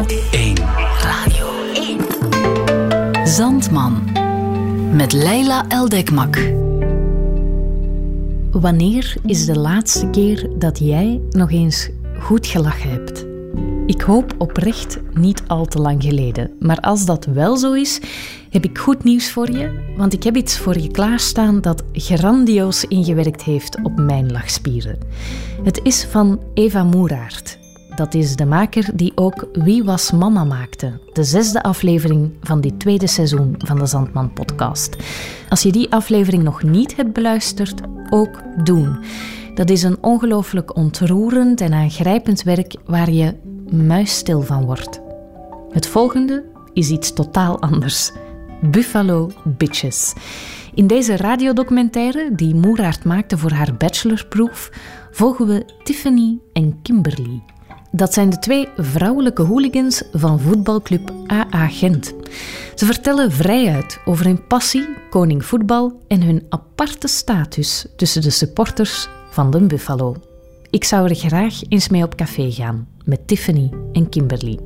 Radio 1. Radio 1. Zandman. Met Leila Eldekmak. Wanneer is de laatste keer dat jij nog eens goed gelachen hebt? Ik hoop oprecht niet al te lang geleden. Maar als dat wel zo is, heb ik goed nieuws voor je. Want ik heb iets voor je klaarstaan dat grandioos ingewerkt heeft op mijn lachspieren. Het is van Eva Moeraert. Dat is de maker die ook Wie was mama maakte, de zesde aflevering van dit tweede seizoen van de Zandman podcast. Als je die aflevering nog niet hebt beluisterd, ook doen. Dat is een ongelooflijk ontroerend en aangrijpend werk waar je muisstil van wordt. Het volgende is iets totaal anders. Buffalo Bitches. In deze radiodocumentaire die Moeraert maakte voor haar bachelorproef volgen we Tiffany en Kimberly. Dat zijn de twee vrouwelijke hooligans van voetbalclub AA Gent. Ze vertellen vrijuit over hun passie, koning voetbal en hun aparte status tussen de supporters van de Buffalo. Ik zou er graag eens mee op café gaan met Tiffany en Kimberly.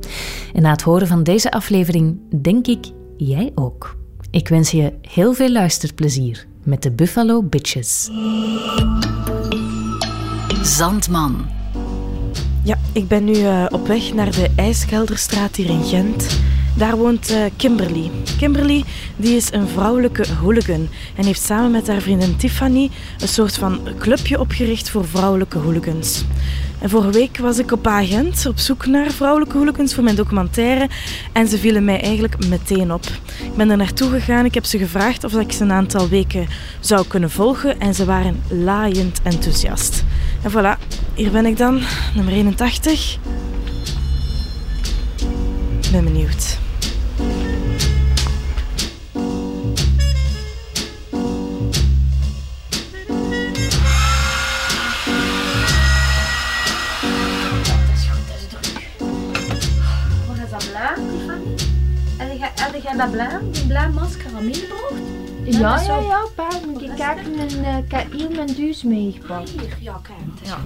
En na het horen van deze aflevering denk ik jij ook. Ik wens je heel veel luisterplezier met de Buffalo Bitches. Zandman. Ja, ik ben nu uh, op weg naar de IJsgelderstraat hier in Gent. Daar woont uh, Kimberly. Kimberly die is een vrouwelijke hooligan en heeft samen met haar vriendin Tiffany een soort van clubje opgericht voor vrouwelijke hooligans. En vorige week was ik op Agent op zoek naar vrouwelijke hooligans voor mijn documentaire en ze vielen mij eigenlijk meteen op. Ik ben er naartoe gegaan, ik heb ze gevraagd of ik ze een aantal weken zou kunnen volgen en ze waren laaiend enthousiast. En voilà, hier ben ik dan, nummer 81. Ik ben benieuwd. Heb jij dat blauw, die blauw masker al meegebracht? Ja, ja, ja, pa. Moet je kijken, mijn, uh, ik heb hier mijn duus meegebracht. Hier, ja, kijk. Ja.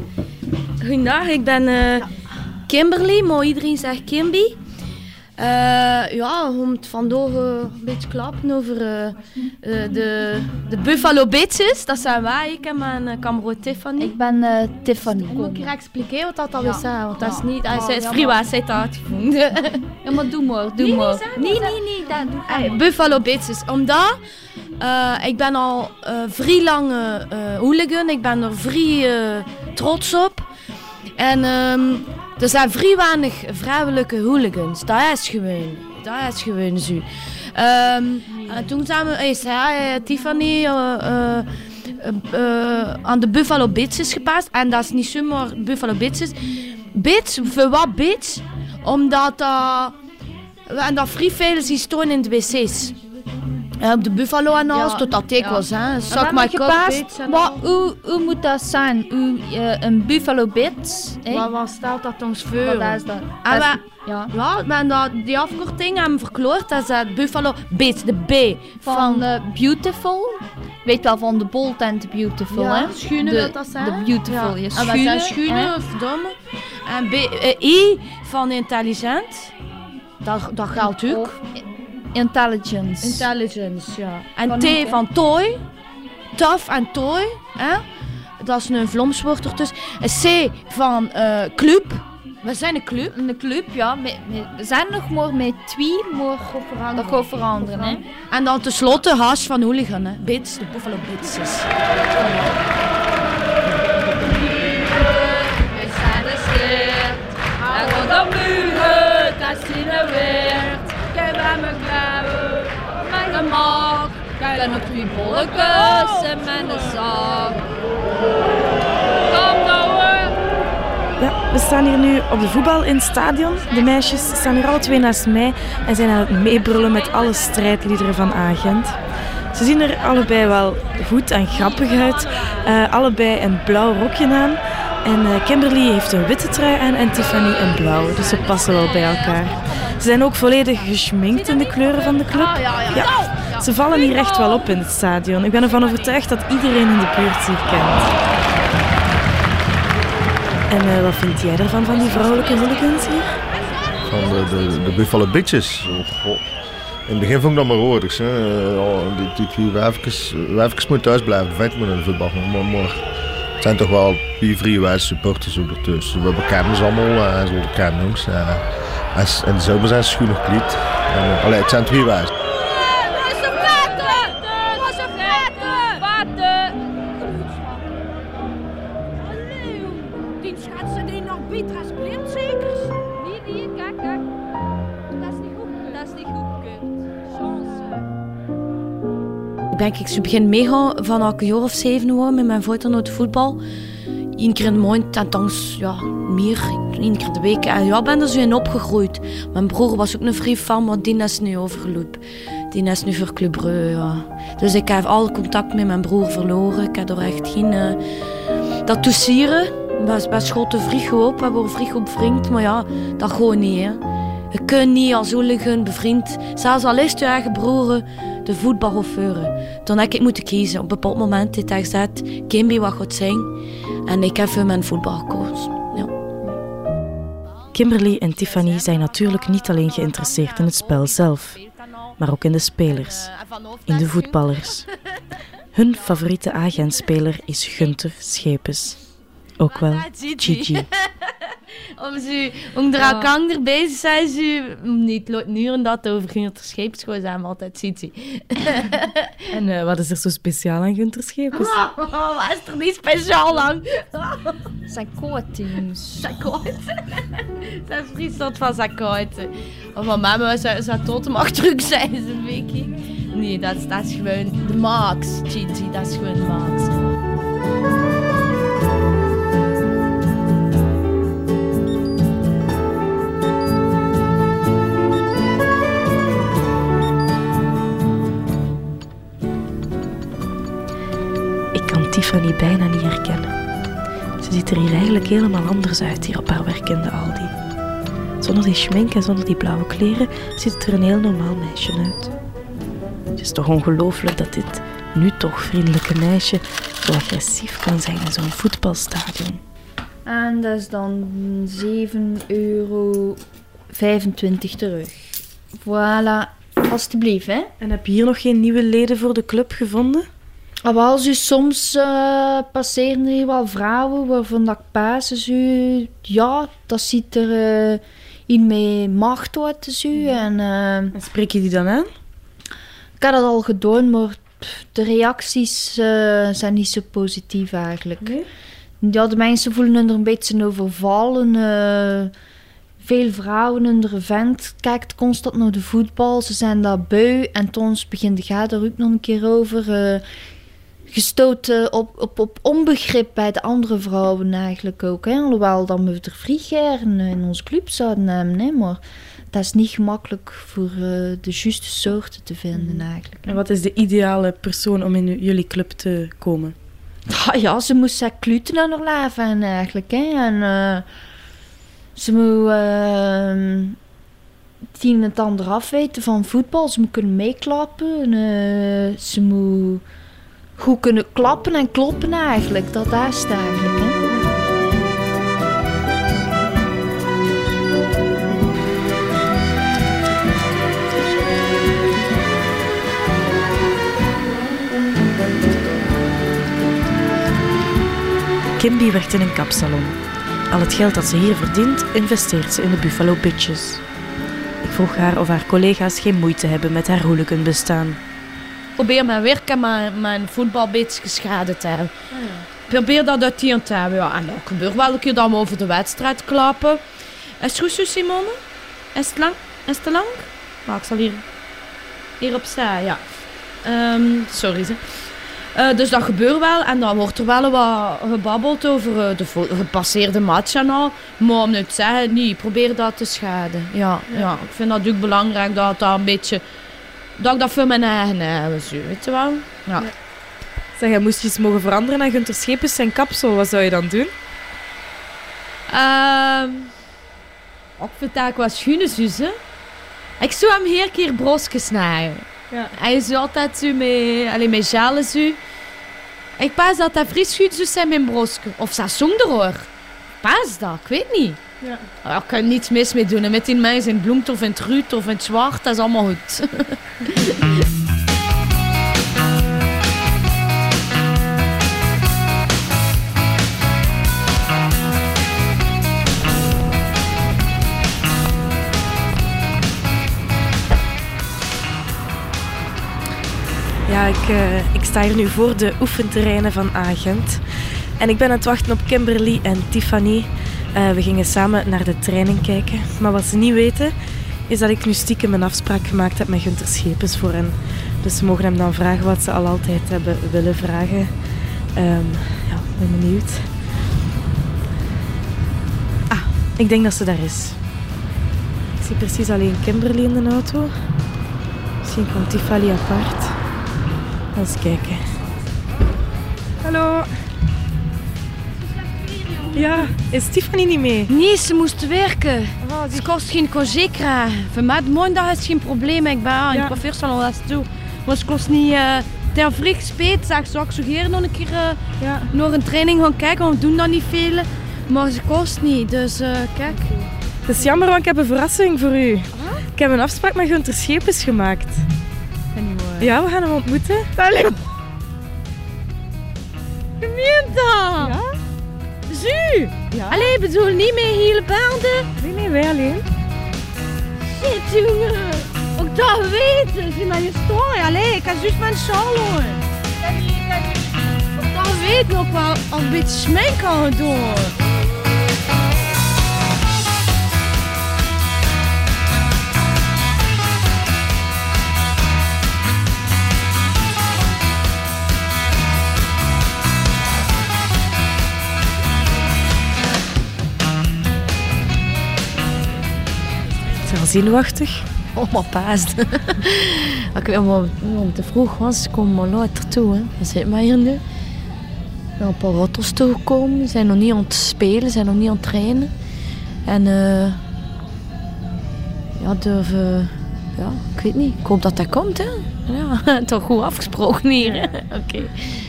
Goedendag, ik ben uh, Kimberly, maar iedereen zegt Kimby. Uh, ja, om het vandaag een beetje klappen over de, de Buffalo Bitches. Dat zijn wij, ik en mijn Tiffany. Ik ben Tiffany. Moet ik je expliqueren wat dat al is? Hè? Want dat is niet... Hij zei, Friwa, zij het uitgevonden. ja, maar doe maar, doe nee, maar. Nee, nee, nee, nee, dat doe Buffalo Bitches. Omdat... Uh, ik ben al uh, vrij lange uh, hooligan. Ik ben er vrij trots op. En um, er zijn vrij weinig vrouwelijke hooligans. Dat is gewoon. Dat is gewoon zo. En toen zijn we, is hij, Tiffany, aan de Buffalo Bits gepast. En dat is niet zomaar Buffalo Bits. Bits, voor wat bits? Omdat we dat vrij veel staan in de wc's. Ja, op de Buffalo en alles, Ja, tot dat ik ja. was. Hè. Zak maar gepast. Maar hoe, hoe moet dat zijn? Hoe, eh, een buffalo bit? hè? Wat, wat stelt dat ons voor? Wat is dat? En Dat is- we- ja. Ja, maar dat, die afkorting hebben we verkloord. Dat is het Buffalo Bits, de B Van van... eh, Beautiful. Weet wel van de Bold and the Beautiful, Ja, hè? schoenen de, wil dat zijn. De Beautiful, Ja. En schoenen. zijn schoenen, hè? of domme. En B, eh, I van intelligent. Dat, dat geldt ook. Of Intelligence. Intelligence, ja. En Van T van toy. Tough en toy. Hè? Dat is een vlomswoord ertussen. Een C van eh, club. We zijn een club. Een club, ja. we zijn nog maar met twee, maar dat gaat veranderen, hè? En dan tenslotte hash van hooligan. Hè. Bits, de Buffalo Bitches. We zijn de stad, daar gaat de muren, dat zien we weer. Kijk bij me klauwen, mijn gemak. Kijk nog twee bolletjes en mijn zak. Kom. Ja, we staan hier nu op de voetbal in het stadion. De meisjes staan hier alle twee naast mij en zijn aan het meebrullen met alle strijdliederen van Agent. Ze zien er allebei wel goed en grappig uit. Eh, allebei een blauw rokje aan. En eh, Kimberly heeft een witte trui aan en Tiffany een blauwe. Dus ze passen wel bij elkaar. Ze zijn ook volledig geschminkt in de kleuren van de club. Ja, ze vallen hier echt wel op in het stadion. Ik ben ervan overtuigd dat iedereen in de buurt ze hier kent. En eh, wat vind jij ervan, van die vrouwelijke hooligans hier? van de, de, de Buffalo Bitches. Oh, God. In het begin vond ik dat maar rodig. Oh, die, die, die wijfjes, wijfjes moeten thuis blijven, vijf minuten in de voetbal. Maar, maar het zijn toch wel vier vrije supporters ondertussen. We bekennen ze allemaal, uh, zo jongens. Uh, en de zomer zijn ze schoenen gekleed. En, allee, het zijn twee wijzen. denk ik, ze begin meegaan van elke jaar of zeven gewoon met mijn voeten naar het voetbal. De maand en dan ja, meer, één keer de week. En ja, ben er zo in opgegroeid. Mijn broer was ook een vriend van, maar die is nu overgelopen. Die is nu voor Club Breu. Dus ik heb alle contact met mijn broer verloren. Ik heb er echt geen... Uh, dat toesieren, best, best grote op. We hebben vriend op vriend, maar ja, dat gewoon niet, hè. Je kunt niet als hooligan bevriend, zelfs al is je eigen broer, de voetbal Dan heb ik moeten kiezen. Op een bepaald moment heeft hij gezegd, Kimby wat gaat zijn. En ik heb voor mijn voetbal gekozen. Kimberly en Tiffany zijn natuurlijk niet alleen geïnteresseerd in het spel zelf, maar ook in de spelers, in de voetballers. Hun favoriete agentspeler is Gunther Schepens. Ook wel Gigi. Om ze onder elkaar ja. bezig zijn ze niet nu en dat over Gunter Scheeps gewoon zijn altijd Cici. en uh, wat is er zo speciaal aan Gunter Scheeps? Oh, wat is er niet speciaal aan? zijn coatings. Zijn coatings. zijn vriendstad van zijn. Of van mama zou, zou tot mag terug zijn, een beetje. Nee, dat, dat is gewoon de Max, Gigi, dat is gewoon de Max. Tiffany bijna niet herkennen. Ze ziet er hier eigenlijk helemaal anders uit hier op haar werk in de Aldi. Zonder die schmink en zonder die blauwe kleren ziet het er een heel normaal meisje uit. Het is toch ongelooflijk dat dit nu toch vriendelijke meisje zo agressief kan zijn in zo'n voetbalstadion. En dat is dan 7,25 euro terug. Voilà, alstublieft hè. En heb je hier nog geen nieuwe leden voor de club gevonden? Maar als u soms uh, passeren er wel vrouwen waarvan dat paas u, ja, dat ziet er uh, in met macht uit u. En, uh, en spreek je die dan aan? Ik heb dat al gedaan, maar de reacties zijn niet zo positief eigenlijk. Nee? Ja, de mensen voelen er een beetje overvallen. veel vrouwen in de vent kijkt constant naar de voetbal. Ze zijn daar beu en toen begint de gaat er ook nog een keer over gestoten op, op, op onbegrip bij de andere vrouwen eigenlijk ook. Hè? Alhoewel dan we er vriegeren in onze club zouden nemen. Hè? Maar dat is niet gemakkelijk voor uh, de juiste soorten te vinden mm. eigenlijk. En wat is de ideale persoon om in jullie club te komen? Ah, ja, ze moet zijn kluten aan haar leven eigenlijk. Hè? En uh, ze moet uh, het een en het ander afweten van voetbal. Ze moet kunnen meeklappen. Uh, ze moet goed kunnen klappen en kloppen eigenlijk. Dat daar is. Hè? Kimby werkt in een kapsalon. Al het geld dat ze hier verdient, investeert ze in de Buffalo Bitches. Ik vroeg haar of haar collega's geen moeite hebben met haar hooligan bestaan probeer mijn werk en mijn, mijn voetbal een beetje geschade te hebben. Probeer dat uit die te hebben. Ja, en dat gebeurt wel een keer dat we over de wedstrijd klappen. Is het goed zo, Simone? Is het lang? Is het te lang? Maar ik zal hier, hier opzij, ja. Um, sorry, ze. Uh, dus dat gebeurt wel en dan wordt er wel wat gebabbeld over uh, de gepasseerde match en al. Maar om nu te zeggen, niet, probeer dat te schaden. Ja, ja. ja, ik vind dat ook belangrijk dat dat een beetje dat ik dat voor mijn eigen hebben, zo, weet je wel. Ja. Zeg, je moest je eens mogen veranderen naar Gunter Schepens zijn kapsel. Wat zou je dan doen? Um, ik vind dat wat schoenen zussen. Ik zou hem hier keer brosjes snijden. Ja. Hij is altijd zo met, alleen met jalen zo. Ik pas dat hij fris goed zijn met brosje. Of dat zonder hoor. Pas dat, ik weet niet. Ja. Daar kan je niets mis mee doen. En met die meisjes in het bloemt of in het ruut of in het zwart, dat is allemaal goed. Ja, ik, eh, ik sta hier nu voor de oefenterreinen van Agent. En ik ben aan het wachten op Kimberly en Tiffany. Eh, we gingen samen naar de training kijken. Maar wat ze niet weten, is dat ik nu stiekem een afspraak gemaakt heb met Gunter Schepens voor hen. Dus ze mogen hem dan vragen wat ze al altijd hebben willen vragen. Ehm, ja, ben benieuwd. Ah, ik denk dat ze daar is. Ik zie precies alleen Kimberly in de auto. Misschien komt Tiffany apart. Eens kijken. Hallo. Ja, is Tiffany niet mee? Nee, ze moest werken. Ze kost geen congé krijgen. Voor mij maandag is geen probleem. Ik ben in Ja. het coiffeursalon dat toe. Maar ze kost niet... eh ten vroeg speet, zeg zou ik suggereren nog een keer eh, Ja. naar een training gaan kijken. Want we doen dat niet veel. Maar ze kost niet. Dus eh, kijk. Het is jammer, want ik heb een verrassing voor u. Ik heb een afspraak met Gunter Schepens gemaakt. Ja, we gaan hem ontmoeten. Allee. Dat? Ja? Zu? Ja. Allee, bedoel niet meer hele banden. Nee, nee, wij alleen. Shit, jongen. Ook dat weten. Vind dat je story. Allee, ik ga juist mijn sjaal hoor. Ook dat weet nog wel een beetje smink kan doen. Zenuwachtig? Oh, maar paast. ik weet maar, om te vroeg was, komen maar later toe. Hè. We zitten maar hier nu. Zijn een paar auto's toegekomen. Ze zijn nog niet aan het spelen, ze zijn nog niet aan het trainen. En eh ja, durven... Ja, ik weet niet. Ik hoop dat dat komt, hè. Ja, toch goed afgesproken hier. Oké.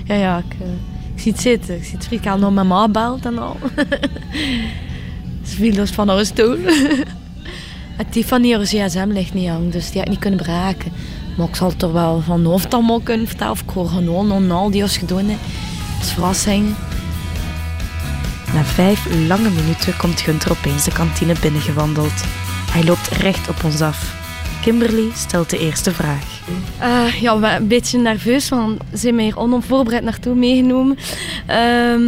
Ja, ja, ik, eh, ik zie het zitten. Ik zie het nog met ma belt en al. Ze viel dus van haar stoel. En Tiffany, haar gsm ligt niet aan, dus die had ik niet kunnen bereiken. Maar ik zal het er wel van hoofd allemaal kunnen vertellen. Of ik hoor gewoon en al die als gedaan. Als verrassing. Na vijf lange minuten komt Gunter opeens de kantine binnengewandeld. Hij loopt recht op ons af. Kimberly stelt de eerste vraag. Eh, ja, een beetje nerveus, want ze zijn me hier onvoorbereid naartoe meegenomen. Ehm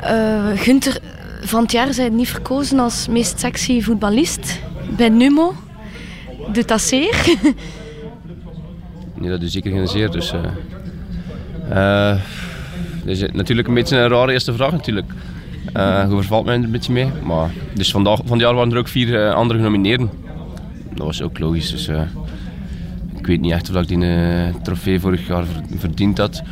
eh, Gunther, van het jaar zijn niet verkozen als meest sexy voetballist bij Numo. Doet dat zeer? Nee, dat is zeker geen zeer. Dus, eh eh, dat is natuurlijk een beetje een rare eerste vraag natuurlijk. Eh je vervalt mij er een beetje mee. Maar, dus vandaag, van het jaar waren er ook vier eh, andere genomineerden. Dat was ook logisch. Dus, eh, ik weet niet echt of ik die eh, trofee vorig jaar ver- verdiend had.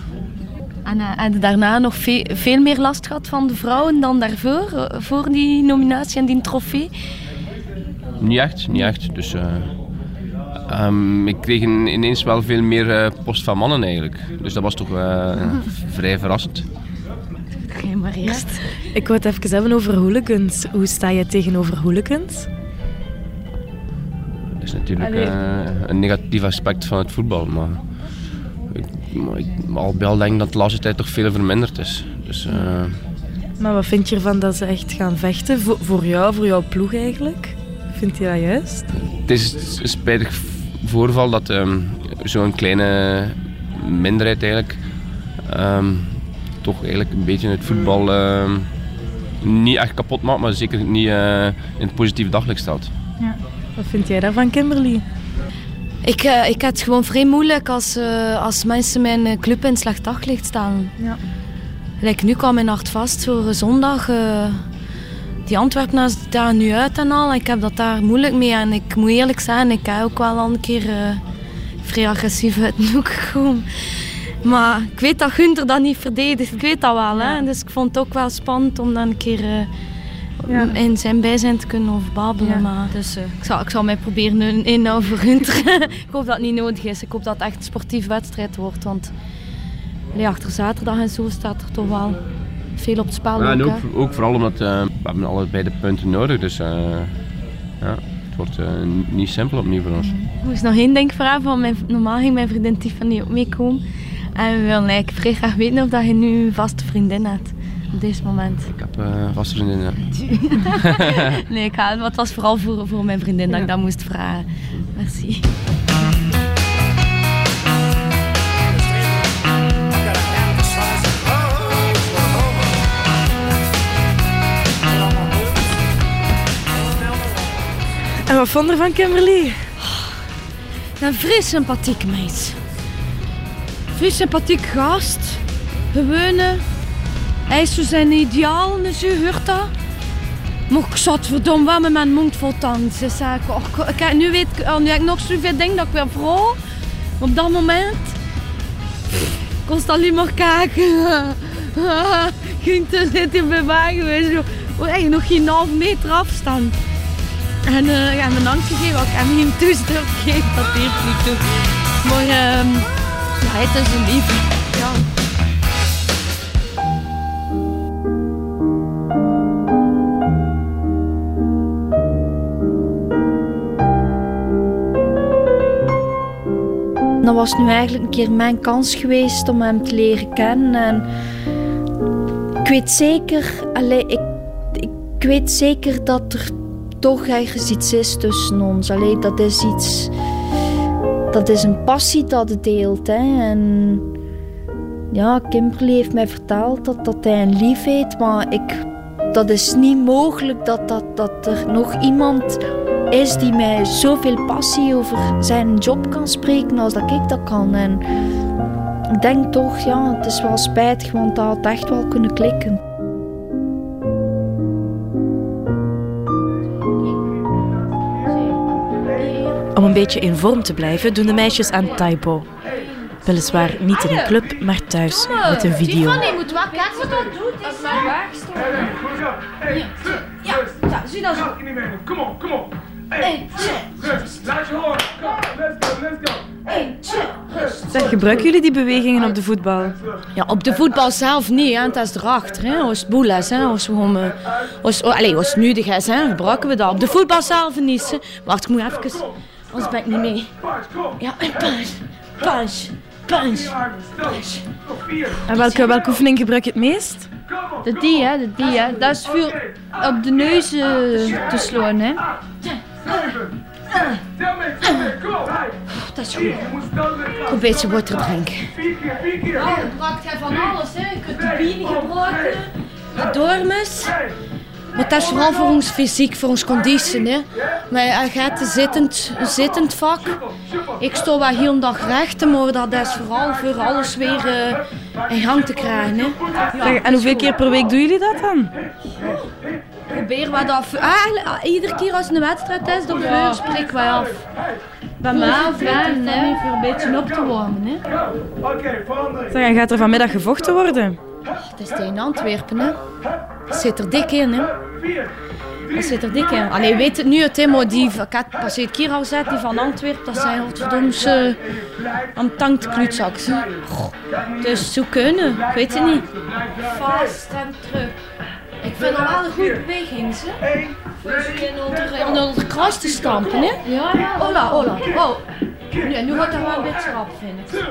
En, eh, daarna nog veel, veel meer last gehad van de vrouwen dan daarvoor, eh, voor die nominatie en die trofee. Niet echt, niet echt. Dus, eh, ehm, ik kreeg in- ineens wel veel meer eh, post van mannen eigenlijk. Dus dat was toch eh, vrij verrassend. Geen maar eerst. Ik wou het even hebben over hooligans. Hoe sta je tegenover hooligans? Dat is natuurlijk eh, een negatief aspect van het voetbal. Maar ik, maar ik al bij al denk dat de laatste tijd toch veel verminderd is. Dus, eh, Maar wat vind je ervan dat ze echt gaan vechten? Voor, voor jou, voor jouw ploeg eigenlijk? Vind je dat juist? het is een spijtig voorval dat ehm, zo'n kleine minderheid eigenlijk ehm, toch eigenlijk een beetje het voetbal ehm, niet echt kapot maakt, maar zeker niet eh, in het positieve daglicht stelt. Wat vind jij daarvan, Kimberly? Ik, eh, ik heb het gewoon vrij moeilijk als, eh, als mensen mijn club in slecht daglicht staan. Ja. Like, nu kwam mijn nacht vast voor eh, zondag. Die Antwerpen daar nu uit en al. Ik heb dat daar moeilijk mee. En ik moet eerlijk zijn, ik heb ook wel al een keer eh, vrij agressief uit de hoek gekomen. Maar ik weet dat Gunther dat niet verdedigt. Ik weet dat wel. Hè? Dus ik vond het ook wel spannend om dan een keer eh, Ja. in zijn bijzijn te kunnen over babbelen. Ja. Maar, dus eh, ik, zal, ik zal mij proberen een inhoud voor Gunther. ik hoop dat het niet nodig is. Ik hoop dat het echt een sportieve wedstrijd wordt. Want achter zaterdag en zo staat er toch wel veel op het spel Ja, ook, en ook, ook vooral omdat eh, we hebben allebei de punten nodig. Dus eh, ja, het wordt eh, niet simpel opnieuw voor ons. Ik moest nog één ding vragen, want mijn, normaal ging mijn vriendin Tiffany ook meekomen. En we willen eigenlijk vrij graag weten of dat je nu een vaste vriendin hebt. Op deze moment. Ik heb eh vaste vriendinnen. Nee, ik ga, maar het was vooral voor, voor mijn vriendin dat ik dat moest vragen. Merci. Wat vond van Kimberly? Een vrij sympathiek meid. Vrij sympathiek gast. Gewone. Hij is zo zijn ideaal, dus je. Maar ik zat verdomme wel met mijn mond vol tanden. Ik, oh, ik- ik- nu weet ik, oh, nu ik nog zoveel dingen dat ik weer vrouw. Op dat moment kon ze alleen maar kijken. Ging te zitten bij mij geweest. Oh, nog geen half meter afstand. En eh, ja, mijn angst gegeven, ik heb hem toestel gegeven, dat deed niet toe. Maar ehm ja, het is een lief. Ja. Dat was nu eigenlijk een keer mijn kans geweest om hem te leren kennen. En ik weet zeker, allee, ik, ik weet zeker dat er toch ergens iets is tussen ons. Allee, dat is iets. Dat is een passie dat het deelt. Hè. En ja, Kimberly heeft mij verteld dat, dat hij een lief heeft, maar ik, dat is niet mogelijk dat, dat, dat er nog iemand is die mij zoveel passie over zijn job kan spreken als dat ik dat kan. En ik denk toch, ja, het is wel spijtig, want dat had echt wel kunnen klikken. Om een beetje in vorm te blijven doen de meisjes aan Taibo. Weliswaar niet in een club, maar thuis met een video. Tiffany moet wel kijken wat dat doet. Is maar Ja, ja, zie dat zo. Come on. Hey, rust. Laat je horen. Kom, let's go, let's go. Zeg, gebruiken jullie die bewegingen op de voetbal? Ja, op de voetbal zelf niet, hè. het is erachter. Hè. Als het boel is, hè. als we gewoon... eh, Als, oh, allee, als het nodig is, hè, gebruiken we dat. Op de voetbal zelf niet. Hè. Wacht, ik moet even... Anders ben ik niet mee. Ja, en punch, punch, punch. En welke, welke oefening gebruik je het meest? De die, hè, de die, hè. Dat is voor op de neus eh, te slaan, hè. Dat is goed. Een beetje water drinken. Je gebruikt hij van alles. Hè. Je kunt de bienen gebruiken, de dormes. Maar dat is vooral voor ons fysiek, voor ons conditie. Hè. Maar hij gaat een zittend, een zittend vak. Ik sta wel heel een dag recht, maar dat is vooral voor alles weer eh, in gang te krijgen. Hè. Zeg, en hoeveel keer per week doen jullie dat dan? Probeer wat af. Ah, ah, iedere keer als het een wedstrijd is, dan ja. spreken wij af. Bij mij nee, voor een beetje op te warmen. Hè. Zeg, en gaat er vanmiddag gevochten worden? Het is tegen Antwerpen, hè. Het zit er dik in, hè. Het zit er dik in. Allee, weet het nu, het, maar die passeert gezet, die van Antwerpen, dat zijn godverdoms uh, aan. Goh, Dus zo kunnen, ik weet het niet. Vast en terug. Ik vind dat wel een goede beweging, hè. Dus onder, onder de kruis te stampen, hè. Ja, ja. Ola, ola. Oh. Nu, nu gaat dat wel een beetje rap, vind ik.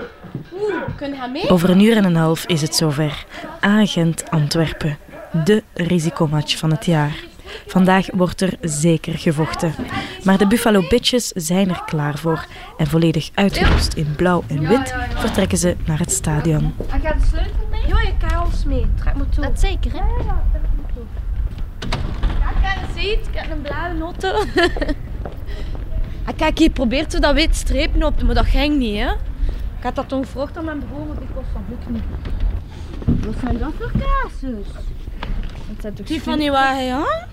Je? Over een uur en een half is het zover. Agent Antwerpen. De risicomatch van het jaar. Vandaag wordt er zeker gevochten. Maar de Buffalo Bitches zijn er klaar voor. En volledig uitgerust in blauw en wit vertrekken ze naar het stadion. Hij gaat de sleutel mee? Ja, je alles mee. Trek me toe. Dat zeker, hè? Ja, kijk, ziet, ik heb een blauwe notte. kijk, je probeert zo dat wit strepen op, maar dat ging niet, hè. Ik had dat toen gevraagd aan mijn broer, maar die kost dat lukt niet. Wat zijn dat voor kaasjes? Dat zijn toch Die van die waar hij aan?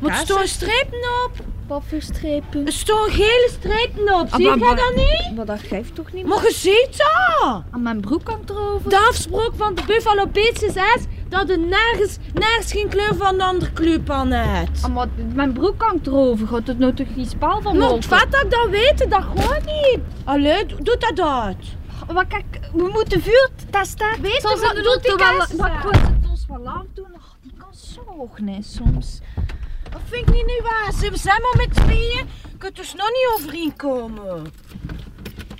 Wat staan strepen op? Wat voor strepen? Er staan gele strepen op, zie je maar- dat niet? Maar dat geeft toch niet? Maar je ziet dat! Aan mijn broek hangt erover. De afspraak van de Buffalo Bitches is dat er nergens, nergens geen kleur van een andere kleur aan heeft. Ah, maar mijn broek hangt erover. Gaat het nou toch geen spel van Maar maken? het vet dat ik dat weet, dat gewoon niet. Allee, doe dat uit. Maar kijk, we moeten vuur testen. Weet Zoals je, dat we doet die wel- kaas. Maar ik het ons Buffalo doen, ach, die kan zo hoog, nee, soms. Dat vind ik niet nu waar. Ze zijn maar met tweeën. Je kunt dus nog niet overeenkomen.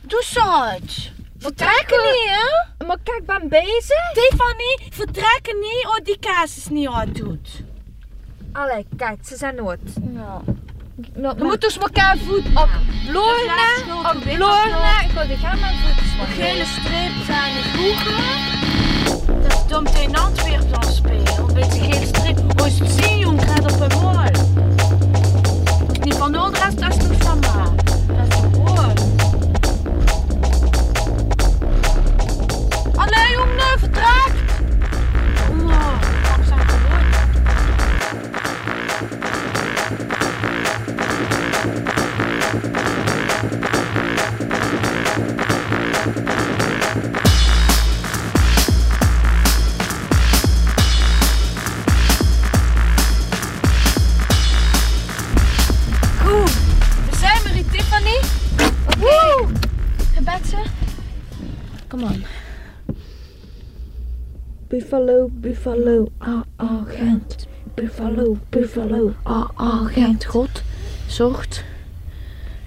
Doe zo het. Vertrekken niet, hè? Maar kijk, ik ben bezig. Stefanie, vertrekken niet als die kaas is niet uitdoet. Allee, kijk, ze zijn nooit. Ja. Nou, Dan moeten we elkaar voet op. Bloorne, op Bloorne. Ik ga de gaan mijn voeten De gele streep zijn niet goed. Dat is dom tegen Antwerpen dan spelen. Een beetje gele streep. Als je het zien, jong, gaat op een mooi. Buffalo, Buffalo, ah, agent. Buffalo, Buffalo, ah, agent. God zorgt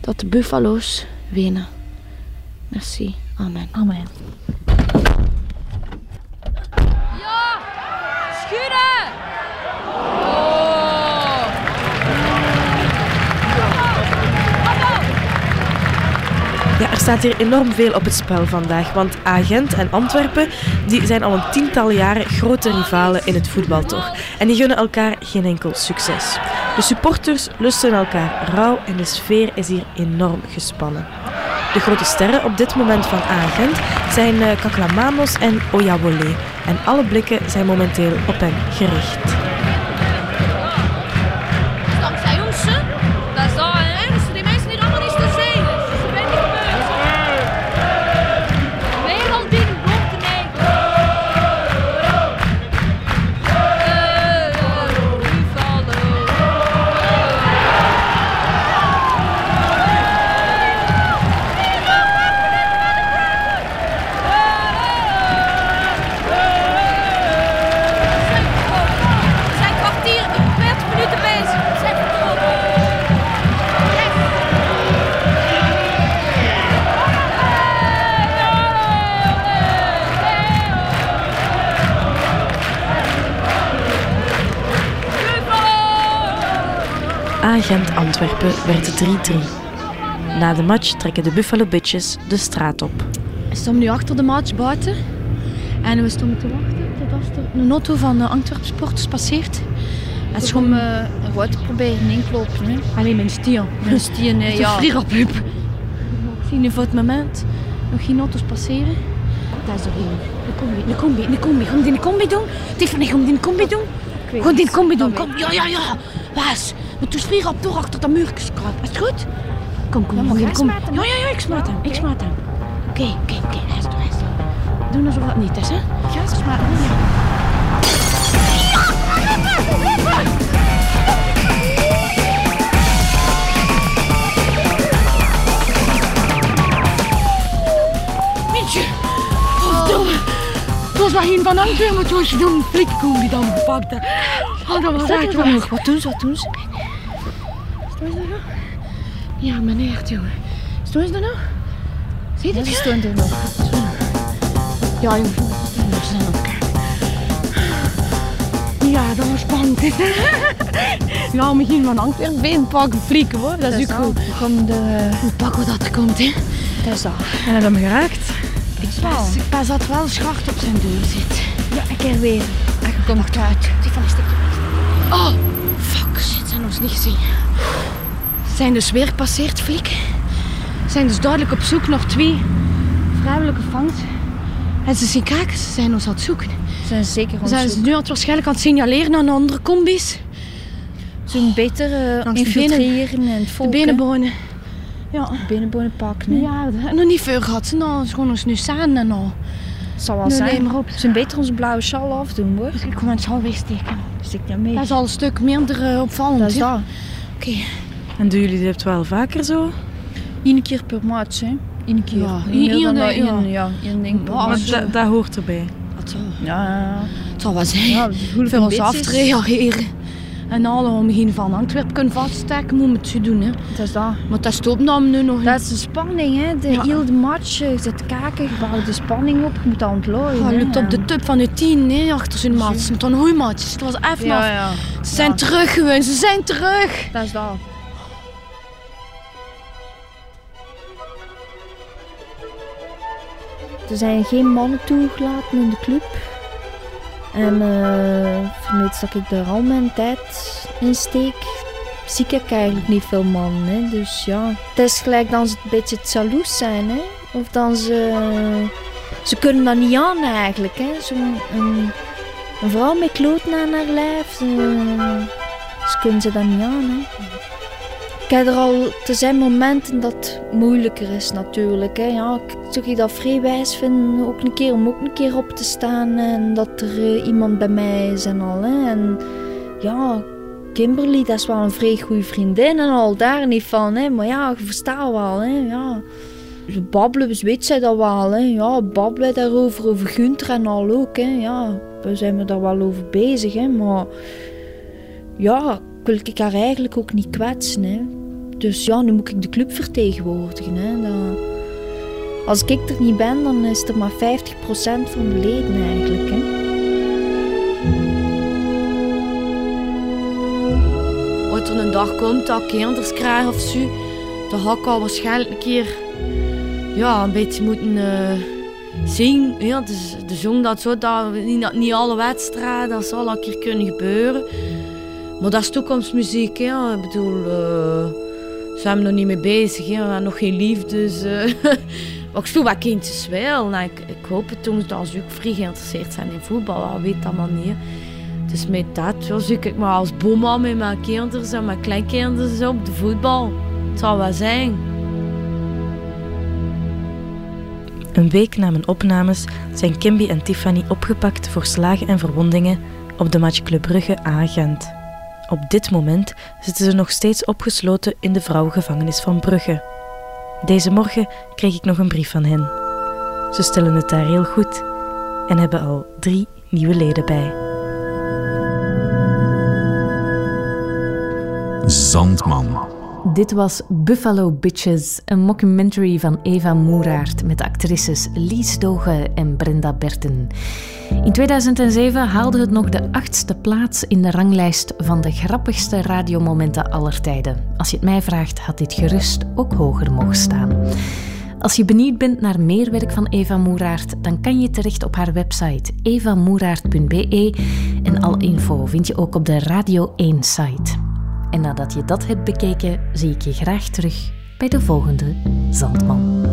dat de buffalo's winnen. Merci. Amen. Amen. Ja! Schudden! Oh! Ja, er staat hier enorm veel op het spel vandaag, want Agent en Antwerpen die zijn al een tiental jaren grote rivalen in het voetbal toch. En die gunnen elkaar geen enkel succes. De supporters lusten elkaar rauw en de sfeer is hier enorm gespannen. De grote sterren op dit moment van Agent zijn eh, Kaklamanos en Oyawole. En alle blikken zijn momenteel op hen gericht. Antwerpen werd 3-3. Na de match trekken de Buffalo Bitches de straat op. We stonden nu achter de match buiten. En we stonden te wachten tot er een auto van de Antwerp Sporters passeert. Het is gewoon uh, een proberen inklopen. Hè. Alleen mijn stier. Mijn stier, nee, ja. Ik zie nu voor het moment nog geen auto's passeren. Daar is er een. Een combi, een combi, een combi. Gaan die een combi doen? Tiffany, gaan die een combi doen? Gewoon die een combi doen. Kom, ja, ja, ja. Waas. Doen vier op door achter dat muurtje kruipen. Is het goed? Kom, kom, kom. kom. Ja, ja, ja, ik smaat hem. Ik smaat hem. Oké, oké, oké. Hij is er, hij is alsof dat niet is, hè? Ja, smaat hem. Ja. Was maar geen van maar het was zo'n flikkoen die dan gepakt had. Dat wel. Wat doen ze, wat doen ze? Stoen ze er nog? Ja, meneer, jongen. Stoen ze er nog? Zie je dat? Die stoen er nog. Ja, jongen. Ze zijn aan het. Ja, dat was spannend. ja, misschien van Antwerpen pakken flikken hoor. Dat is ook goed. Kom de... Hoe pakken we dat er komt, hè? Dat is dat. En hij hem geraakt. Ik pas, ik pas dat wel schart op zijn deur zit. Ja, ik keer weer. Hij komt uit. Die van een stukje. Oh, fuck. Shit, zijn ons niet gezien. Zijn dus weer gepasseerd, flik. Zijn dus duidelijk op zoek naar twee vrouwelijke vangs. En ze zien kijken, ze zijn ons aan het zoeken. Ze zijn zeker Ze zijn ze nu aan het waarschijnlijk aan het signaleren een andere combis. Ze doen beter uh, de infiltreren en het De benenbonen. Ja. Binnenbonen pakken. hè. Ja, nog niet veel gehad. Ze nou, gewoon ons nu samen en al. zal wel Nee, zijn. maar op. Ze zijn beter onze blauwe sjaal afdoen hoor. Dus ik kom het zal wegsteken. Stik dat mee. Dat is al een stuk minder eh, opvallend. Dat is dat. Oké. En doen jullie dit wel vaker zo? Eén keer per match, hè. Eén keer. Ja, één- dat, ja, één ding per Ja, Maar match. dat, dat hoort erbij. Dat zal. Ja, ja, ja. Het Dat was hij. Ja, voor ons af te reageren. En alle om geen van Antwerpen kunnen vaststeken, moet het zo doen. Hè. Dat is dat. Maar dat stopt dan nu nog. Dat is de spanning, hè. De Ja. hele match. Je zit te kijken, je bouwt de spanning op. Je moet aan het looien. Lukt op de tip van de tien, hè, achter zijn maat. Het was een goeie match. Het was even Ja, af. ja. Ze zijn Ja. terug gewoon, ze zijn terug. Dat is dat. Er zijn geen mannen toegelaten in de club. En uh, vermits dat ik daar al mijn tijd in steek, zie ik eigenlijk niet veel mannen. Hè. Dus ja, het is gelijk dan ze een beetje jaloers zijn. Hè. Of dan ze... Ze kunnen dat niet aan eigenlijk. Hè. Zo'n een, een vrouw met kloten aan haar lijf, ze, ze kunnen ze dat niet aan. Hè. Heb er al, er zijn momenten dat het moeilijker is natuurlijk. Hè. Ja, ik zou dat vrij wijs ook een keer, om ook een keer op te staan en dat er eh, iemand bij mij is en al. Hè. En ja, Kimberly, dat is wel een vrij goede vriendin en al daar niet van. Hè. Maar ja, je verstaat wel. Hè. Ja. Babbelen, dus weet zij dat wel. Hè. Ja, babbelen daarover, over Gunther en al ook. Hè. Ja, we zijn er daar wel over bezig. Hè. Maar ja, wil ik haar eigenlijk ook niet kwetsen. Hè. Dus ja, nu moet ik de club vertegenwoordigen. Hè. Dat... Als ik er niet ben, dan is er maar 50% van de leden eigenlijk. Hè. Als er een dag komt dat ik kinders krijg of zo, dan ga ik al waarschijnlijk een keer ja, een beetje moeten eh, zien. Ja, dus de zong dat zo, dat niet, niet alle wedstrijden, dat zal een keer kunnen gebeuren. Maar dat is toekomstmuziek. Hè. Ik bedoel, uh, ze zijn nog niet mee bezig. Hè. We hebben nog geen liefde. Dus, uh, maar ik zie wat kindjes wel. Nou, ik, ik hoop het toen dat ze ook vrij geïnteresseerd zijn in voetbal. Dat weet maar niet. Dus met dat zo zie ik maar als boeman met mijn kinderen en mijn kleinkinderen op de voetbal. Het zal wel zijn. Een week na mijn opnames zijn Kimby en Tiffany opgepakt voor slagen en verwondingen op de match Club Brugge A Gent. Op dit moment zitten ze nog steeds opgesloten in de vrouwengevangenis van Brugge. Deze morgen kreeg ik nog een brief van hen. Ze stellen het daar heel goed en hebben al drie nieuwe leden bij. Zandman. Dit was Buffalo Bitches, een mockumentary van Eva Moeraert met actrices Lies Doge en Brenda Berten. In 2007 haalde het nog de achtste plaats in de ranglijst van de grappigste radiomomenten aller tijden. Als je het mij vraagt, had dit gerust ook hoger mogen staan. Als je benieuwd bent naar meer werk van Eva Moeraert, dan kan je terecht op haar website evamoeraert.be en al info vind je ook op de Radio 1 site. En nadat je dat hebt bekeken, zie ik je graag terug bij de volgende Zandman.